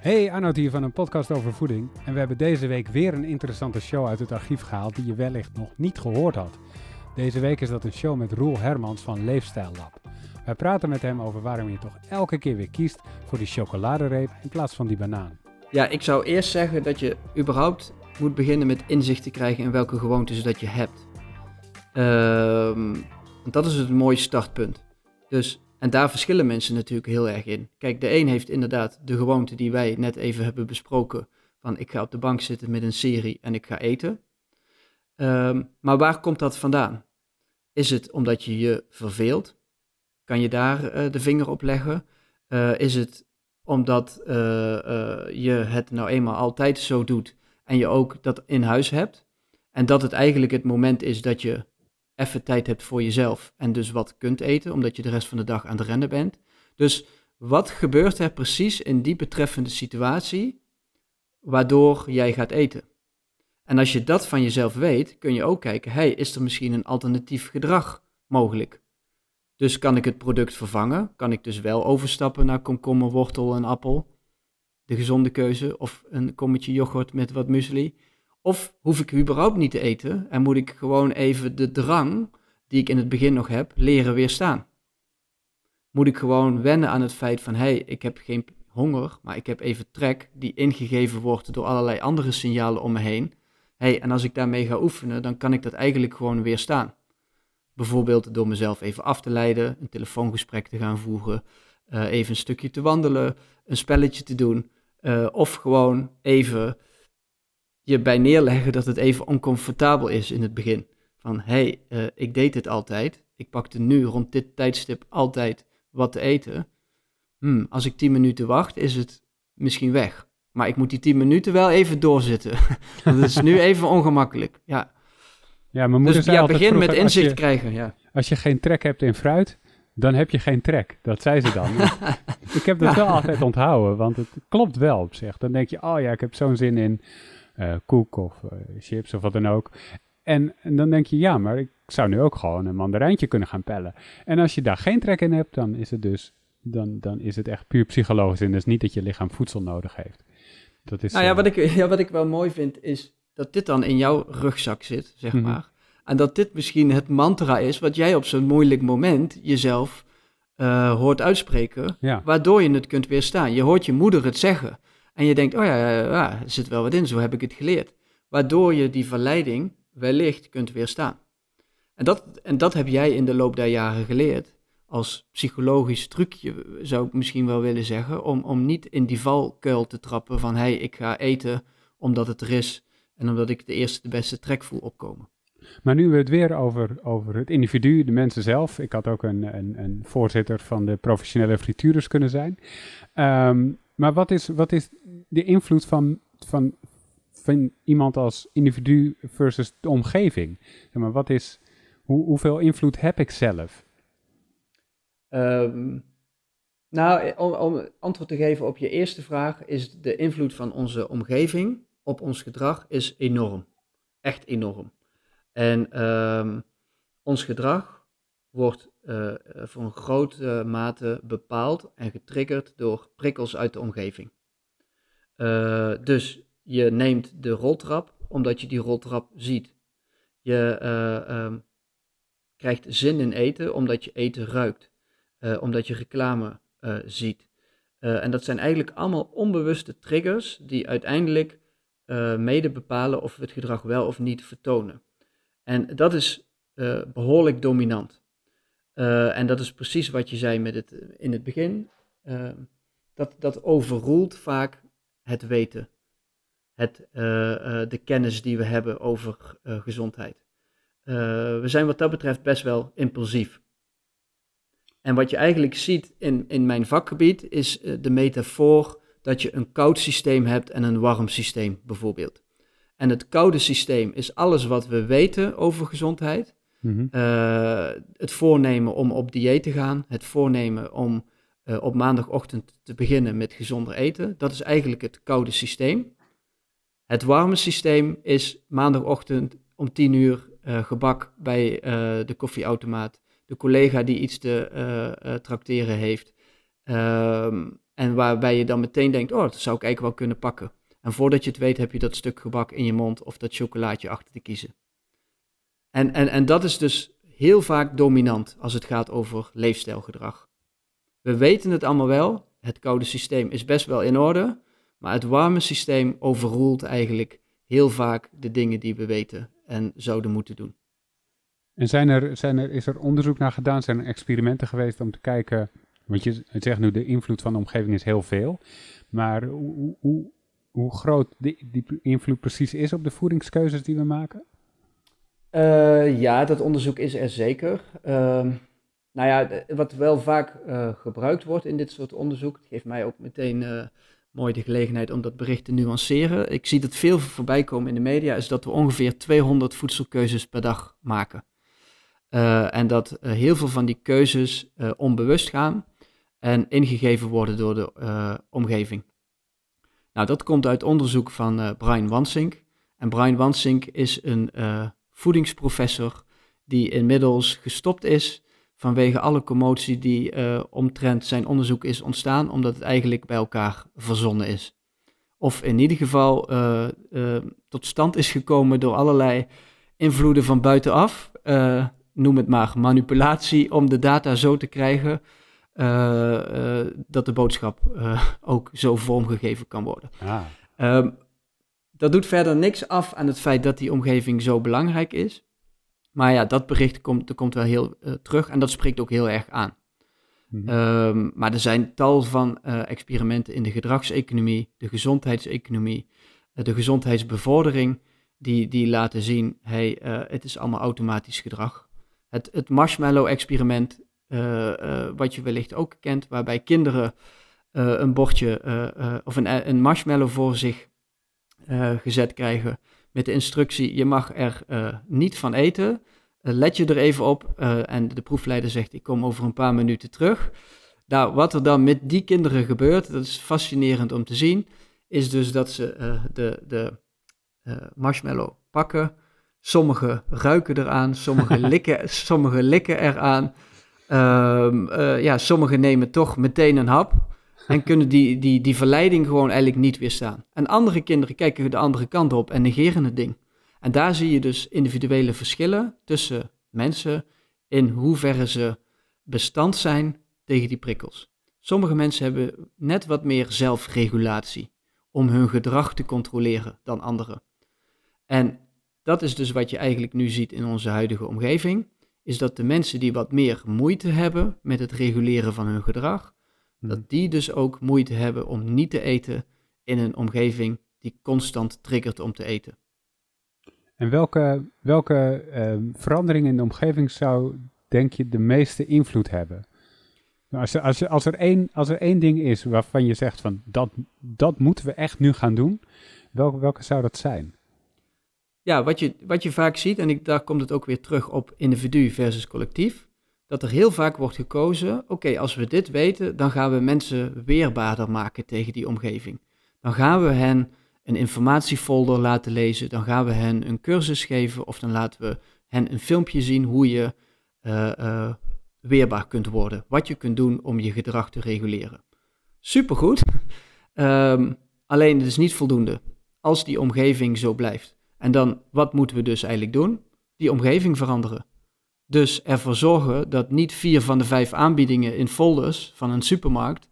Hey, Arnoud hier van een podcast over voeding. En we hebben deze week weer een interessante show uit het archief gehaald die je wellicht nog niet gehoord had. Deze week is dat een show met Roel Hermans van Leefstijl Lab. Wij praten met hem over waarom je toch elke keer weer kiest voor die chocoladereep in plaats van die banaan. Ja, ik zou eerst zeggen dat je überhaupt moet beginnen met inzicht te krijgen in welke gewoontes dat je hebt. Ehm, dat is het mooie startpunt. Dus, en daar verschillen mensen natuurlijk heel erg in. Kijk, de een heeft inderdaad de gewoonte die wij net even hebben besproken. Van ik ga op de bank zitten met een serie en ik ga eten. Ehm, maar waar komt dat vandaan? Is het omdat je je verveelt? Kan je daar eh, de vinger op leggen? Eh, is het omdat eh, je het nou eenmaal altijd zo doet en je ook dat in huis hebt? En dat het eigenlijk het moment is dat je even tijd hebt voor jezelf en dus wat kunt eten, omdat je de rest van de dag aan het rennen bent. Dus wat gebeurt er precies in die betreffende situatie waardoor jij gaat eten? En als je dat van jezelf weet, kun je ook kijken, hey, is er misschien een alternatief gedrag mogelijk? Dus kan ik het product vervangen? Kan ik dus wel overstappen naar komkommer, wortel en appel? De gezonde keuze. Of een kommetje yoghurt met wat muesli. Of hoef ik überhaupt niet te eten en moet ik gewoon even de drang die ik in het begin nog heb, leren weerstaan? Moet ik gewoon wennen aan het feit van, hé, hey, ik heb geen honger, maar ik heb even trek die ingegeven wordt door allerlei andere signalen om me heen. hey, en als ik daarmee ga oefenen, dan kan ik dat eigenlijk gewoon weerstaan. Bijvoorbeeld door mezelf even af te leiden, een telefoongesprek te gaan voeren, uh, even een stukje te wandelen, een spelletje te doen, uh, of gewoon even je bij neerleggen dat het even oncomfortabel is in het begin. Van hé, hey, uh, ik deed het altijd, ik pakte nu rond dit tijdstip altijd wat te eten. Hmm, als ik 10 minuten wacht, is het misschien weg. Maar ik moet die 10 minuten wel even doorzitten. dat is nu even ongemakkelijk. Ja. Ja, mijn moeder dus ja, begin met inzicht je- krijgen. Ja. Als je geen trek hebt in fruit, dan heb je geen trek. Dat zei ze dan. ik heb dat wel altijd onthouden, want het klopt wel op zich. Dan denk je, oh ja, ik heb zo'n zin in eh, koek of eh, chips of wat dan ook. En, en dan denk je, ja, maar ik zou nu ook gewoon een mandarijntje kunnen gaan pellen. En als je daar geen trek in hebt, dan is het dus dan, dan is het echt puur psychologisch. En dus niet dat je lichaam voedsel nodig heeft. Dat is, Nou ja eh, wat, ik, ja, wat ik wel mooi vind is dat dit dan in jouw rugzak zit, zeg Mhm. maar. En dat dit misschien het mantra is wat jij op zo'n moeilijk moment jezelf eh, hoort uitspreken, ja. waardoor je het kunt weerstaan. Je hoort je moeder het zeggen en je denkt, oh ja, ja, er zit wel wat in, zo heb ik het geleerd. Waardoor je die verleiding wellicht kunt weerstaan. En dat, en dat heb jij in de loop der jaren geleerd. Als psychologisch trucje zou ik misschien wel willen zeggen. Om, om niet in die valkuil te trappen van hey, ik ga eten omdat het er is. En omdat ik de eerste de beste trek voel opkomen. Maar nu we het weer over, over het individu, de mensen zelf. Ik had ook een, een, een voorzitter van de professionele frituurders kunnen zijn. Ehm, maar wat is, wat is de invloed van, van, van iemand als individu versus de omgeving? Zeg maar, wat is, hoe, hoeveel invloed heb ik zelf? Ehm, nou, om, om antwoord te geven op je eerste vraag, is de invloed van onze omgeving op ons gedrag is enorm. Echt enorm. En ehm, ons gedrag wordt eh, voor een grote mate bepaald en getriggerd door prikkels uit de omgeving. Eh, dus je neemt de roltrap omdat je die roltrap ziet. Je eh, ehm, krijgt zin in eten omdat je eten ruikt. Eh, omdat je reclame eh, ziet. Eh, en dat zijn eigenlijk allemaal onbewuste triggers die uiteindelijk eh, mede bepalen of we het gedrag wel of niet vertonen. En dat is eh, behoorlijk dominant. Eh, en dat is precies wat je zei met het, in het begin. Eh, dat, dat overroelt vaak het weten. Het, eh, eh, de kennis die we hebben over eh, gezondheid. Eh, we zijn wat dat betreft best wel impulsief. En wat je eigenlijk ziet in, in mijn vakgebied is eh, de metafoor dat je een koud systeem hebt en een warm systeem bijvoorbeeld. En het koude systeem is alles wat we weten over gezondheid. Mhm. Eh, het voornemen om op dieet te gaan, het voornemen om eh, op maandagochtend te beginnen met gezonder eten, dat is eigenlijk het koude systeem. Het warme systeem is maandagochtend om 10 uur eh, gebak bij de koffieautomaat, de collega die iets te trakteren heeft. Ehm, En waarbij je dan meteen denkt, oh, dat zou ik eigenlijk wel kunnen pakken. En voordat je het weet, heb je dat stuk gebak in je mond of dat chocolaatje achter te kiezen. En, en, en dat is dus heel vaak dominant als het gaat over leefstijlgedrag. We weten het allemaal wel, het koude systeem is best wel in orde, maar het warme systeem overroelt eigenlijk heel vaak de dingen die we weten en zouden moeten doen. En zijn er, zijn er, is er onderzoek naar gedaan? Zijn er experimenten geweest om te kijken? Want je zegt nu de invloed van de omgeving is heel veel. Maar hoe, hoe, hoe groot die, die invloed precies is op de voedingskeuzes die we maken? Uh, ja, dat onderzoek is er zeker. Uh, nou ja, wat wel vaak uh, gebruikt wordt in dit soort onderzoek, geeft mij ook meteen uh, mooi de gelegenheid om dat bericht te nuanceren. Ik zie dat veel voorbij komen in de media, is dat we ongeveer 200 voedselkeuzes per dag maken. en dat heel veel van die keuzes onbewust gaan en ingegeven worden door de omgeving. Nou, dat komt uit onderzoek van Brian Wansink. En Brian Wansink is een voedingsprofessor die inmiddels gestopt is vanwege alle commotie die uh, omtrent zijn onderzoek is ontstaan, omdat het eigenlijk bij elkaar verzonnen is. Of in ieder geval uh, uh, tot stand is gekomen door allerlei invloeden van buitenaf. noem het maar manipulatie om de data zo te krijgen dat de boodschap ook zo vormgegeven kan worden. Ah. Um, dat doet verder niks af aan het feit dat die omgeving zo belangrijk is. Maar ja, dat bericht komt, er komt wel heel uh, terug en dat spreekt ook heel erg aan. Mm um, maar er zijn tal van uh, experimenten in de gedragseconomie, de gezondheidseconomie, uh, de gezondheidsbevordering, die, die laten zien, hey, het is allemaal automatisch gedrag. Het, het marshmallow-experiment, wat je wellicht ook kent, waarbij kinderen een bordje of een, een marshmallow voor zich gezet krijgen met de instructie: je mag er uh, niet van eten. Uh, let je er even op. En de proefleider zegt: ik kom over een paar minuten terug. Nou, wat er dan met die kinderen gebeurt, dat is fascinerend om te zien, is dus dat ze de, de marshmallow pakken. Sommigen ruiken eraan, sommigen likken, sommigen likken eraan. Ehm, ja, sommigen nemen toch meteen een hap en kunnen die, die, die verleiding gewoon eigenlijk niet weerstaan. En andere kinderen kijken de andere kant op en negeren het ding. En daar zie je dus individuele verschillen tussen mensen in hoeverre ze bestand zijn tegen die prikkels. Sommige mensen hebben net wat meer zelfregulatie om hun gedrag te controleren dan anderen. En dat is dus wat je eigenlijk nu ziet in onze huidige omgeving, is dat de mensen die wat meer moeite hebben met het reguleren van hun gedrag, dat hmm. die dus ook moeite hebben om niet te eten in een omgeving die constant triggert om te eten. En welke, welke uh, verandering in de omgeving zou, denk je, de meeste invloed hebben? Als er, als, er, als, er één, als er één ding is waarvan je zegt van dat, dat moeten we echt nu gaan doen, welke, welke zou dat zijn? Ja, wat je, wat je vaak ziet, en ik, daar komt het ook weer terug op individu versus collectief, dat er heel vaak wordt gekozen, oké, als we dit weten, dan gaan we mensen weerbaarder maken tegen die omgeving. Dan gaan we hen een informatiefolder laten lezen, dan gaan we hen een cursus geven of dan laten we hen een filmpje zien hoe je uh, uh, weerbaar kunt worden, wat je kunt doen om je gedrag te reguleren. Supergoed, um, alleen het is niet voldoende als die omgeving zo blijft. En dan, wat moeten we dus eigenlijk doen? Die omgeving veranderen. Dus ervoor zorgen dat niet vier van de vijf aanbiedingen in folders van een supermarkt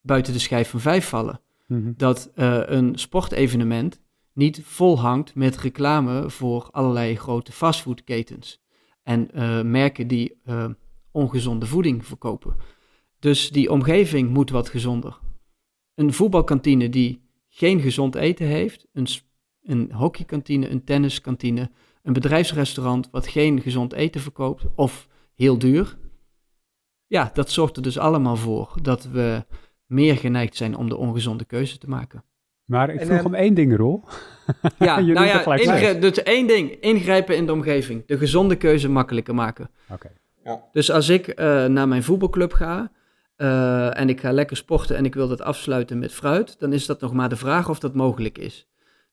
buiten de schijf van vijf vallen. Mhm. Dat uh, een sportevenement niet vol hangt met reclame voor allerlei grote fastfoodketens en uh, merken die uh, ongezonde voeding verkopen. Dus die omgeving moet wat gezonder. Een voetbalkantine die geen gezond eten heeft, een, een hockeykantine, een tenniskantine, een bedrijfsrestaurant wat geen gezond eten verkoopt of heel duur. Ja, dat zorgt er dus allemaal voor dat we meer geneigd zijn om de ongezonde keuze te maken. Maar ik vroeg om één ding, Rol. Ja, nou ja, ingrijpen, dus één ding. Ingrijpen in de omgeving. De gezonde keuze makkelijker maken. Oké. Ja. Dus als ik uh, naar mijn voetbalclub ga uh, en ik ga lekker sporten en ik wil dat afsluiten met fruit, dan is dat nog maar de vraag of dat mogelijk is.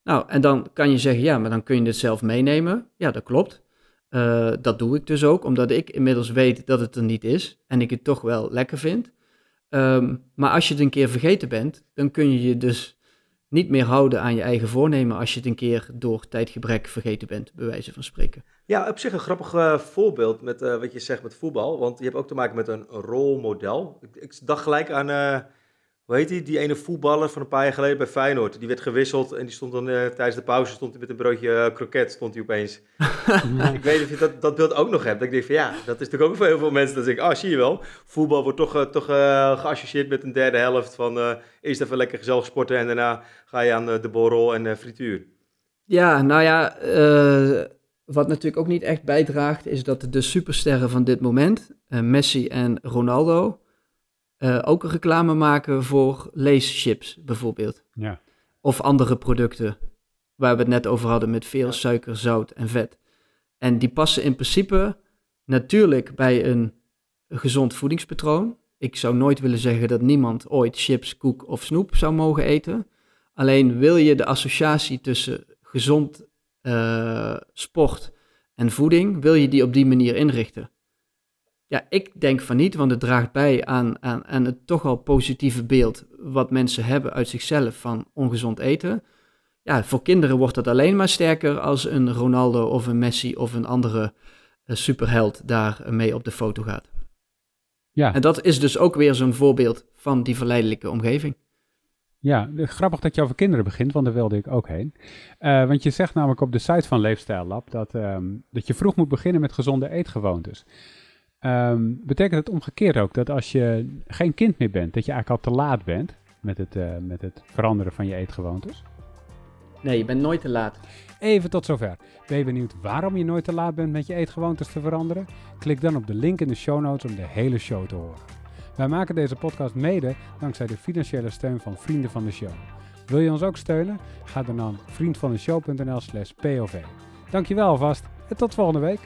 Nou, en dan kan je zeggen, ja, maar dan kun je het zelf meenemen. Ja, dat klopt. Uh, dat doe ik dus ook, omdat ik inmiddels weet dat het er niet is en ik het toch wel lekker vind. Ehm, maar als je het een keer vergeten bent, dan kun je je dus niet meer houden aan je eigen voornemen als je het een keer door tijdgebrek vergeten bent, bij wijze van spreken. Ja, op zich een grappig eh, voorbeeld met uh, wat je zegt met voetbal. Want je hebt ook te maken met een rolmodel. Ik, ik dacht gelijk aan, hoe heet die? Die ene voetballer van een paar jaar geleden bij Feyenoord. Die werd gewisseld en die stond dan tijdens de pauze stond hij met een broodje kroket, stond hij opeens. ik weet niet of je dat, dat beeld ook nog hebt. Dat ik denk van ja, dat is natuurlijk ook voor heel veel mensen. Dat ik, ah, zie je wel. Voetbal wordt toch, toch geassocieerd met een derde helft van eerst even lekker gezellig sporten en daarna ga je aan de borrel en frituur. Ja, nou ja wat natuurlijk ook niet echt bijdraagt, is dat de supersterren van dit moment, uh, Messi en Ronaldo, uh, ook reclame maken voor leeschips bijvoorbeeld. Ja. Of andere producten, waar we het net over hadden met veel suiker, zout en vet. En die passen in principe natuurlijk bij een gezond voedingspatroon. Ik zou nooit willen zeggen dat niemand ooit chips, koek of snoep zou mogen eten. Alleen wil je de associatie tussen gezond uh, sport en voeding, wil je die op die manier inrichten? Ja, ik denk van niet, want het draagt bij aan, aan, aan het toch al positieve beeld wat mensen hebben uit zichzelf van ongezond eten. Ja, voor kinderen wordt dat alleen maar sterker als een Ronaldo of een Messi of een andere uh, superheld daar mee op de foto gaat. Ja. En dat is dus ook weer zo'n voorbeeld van die verleidelijke omgeving. Ja, grappig dat je over kinderen begint, want daar wilde ik ook heen. Uh, want je zegt namelijk op de site van Leefstijl Lab dat, um, dat je vroeg moet beginnen met gezonde eetgewoontes. Um, betekent het omgekeerd ook dat als je geen kind meer bent, dat je eigenlijk al te laat bent met het, uh, met het veranderen van je eetgewoontes? Nee, je bent nooit te laat. Even tot zover. Ben je benieuwd waarom je nooit te laat bent met je eetgewoontes te veranderen? Klik dan op de link in de show notes om de hele show te horen. Wij maken deze podcast mede dankzij de financiële steun van Vrienden van de Show. Wil je ons ook steunen? Ga dan naar vriendvandeshow.nl slash pov. Dankjewel alvast en tot volgende week.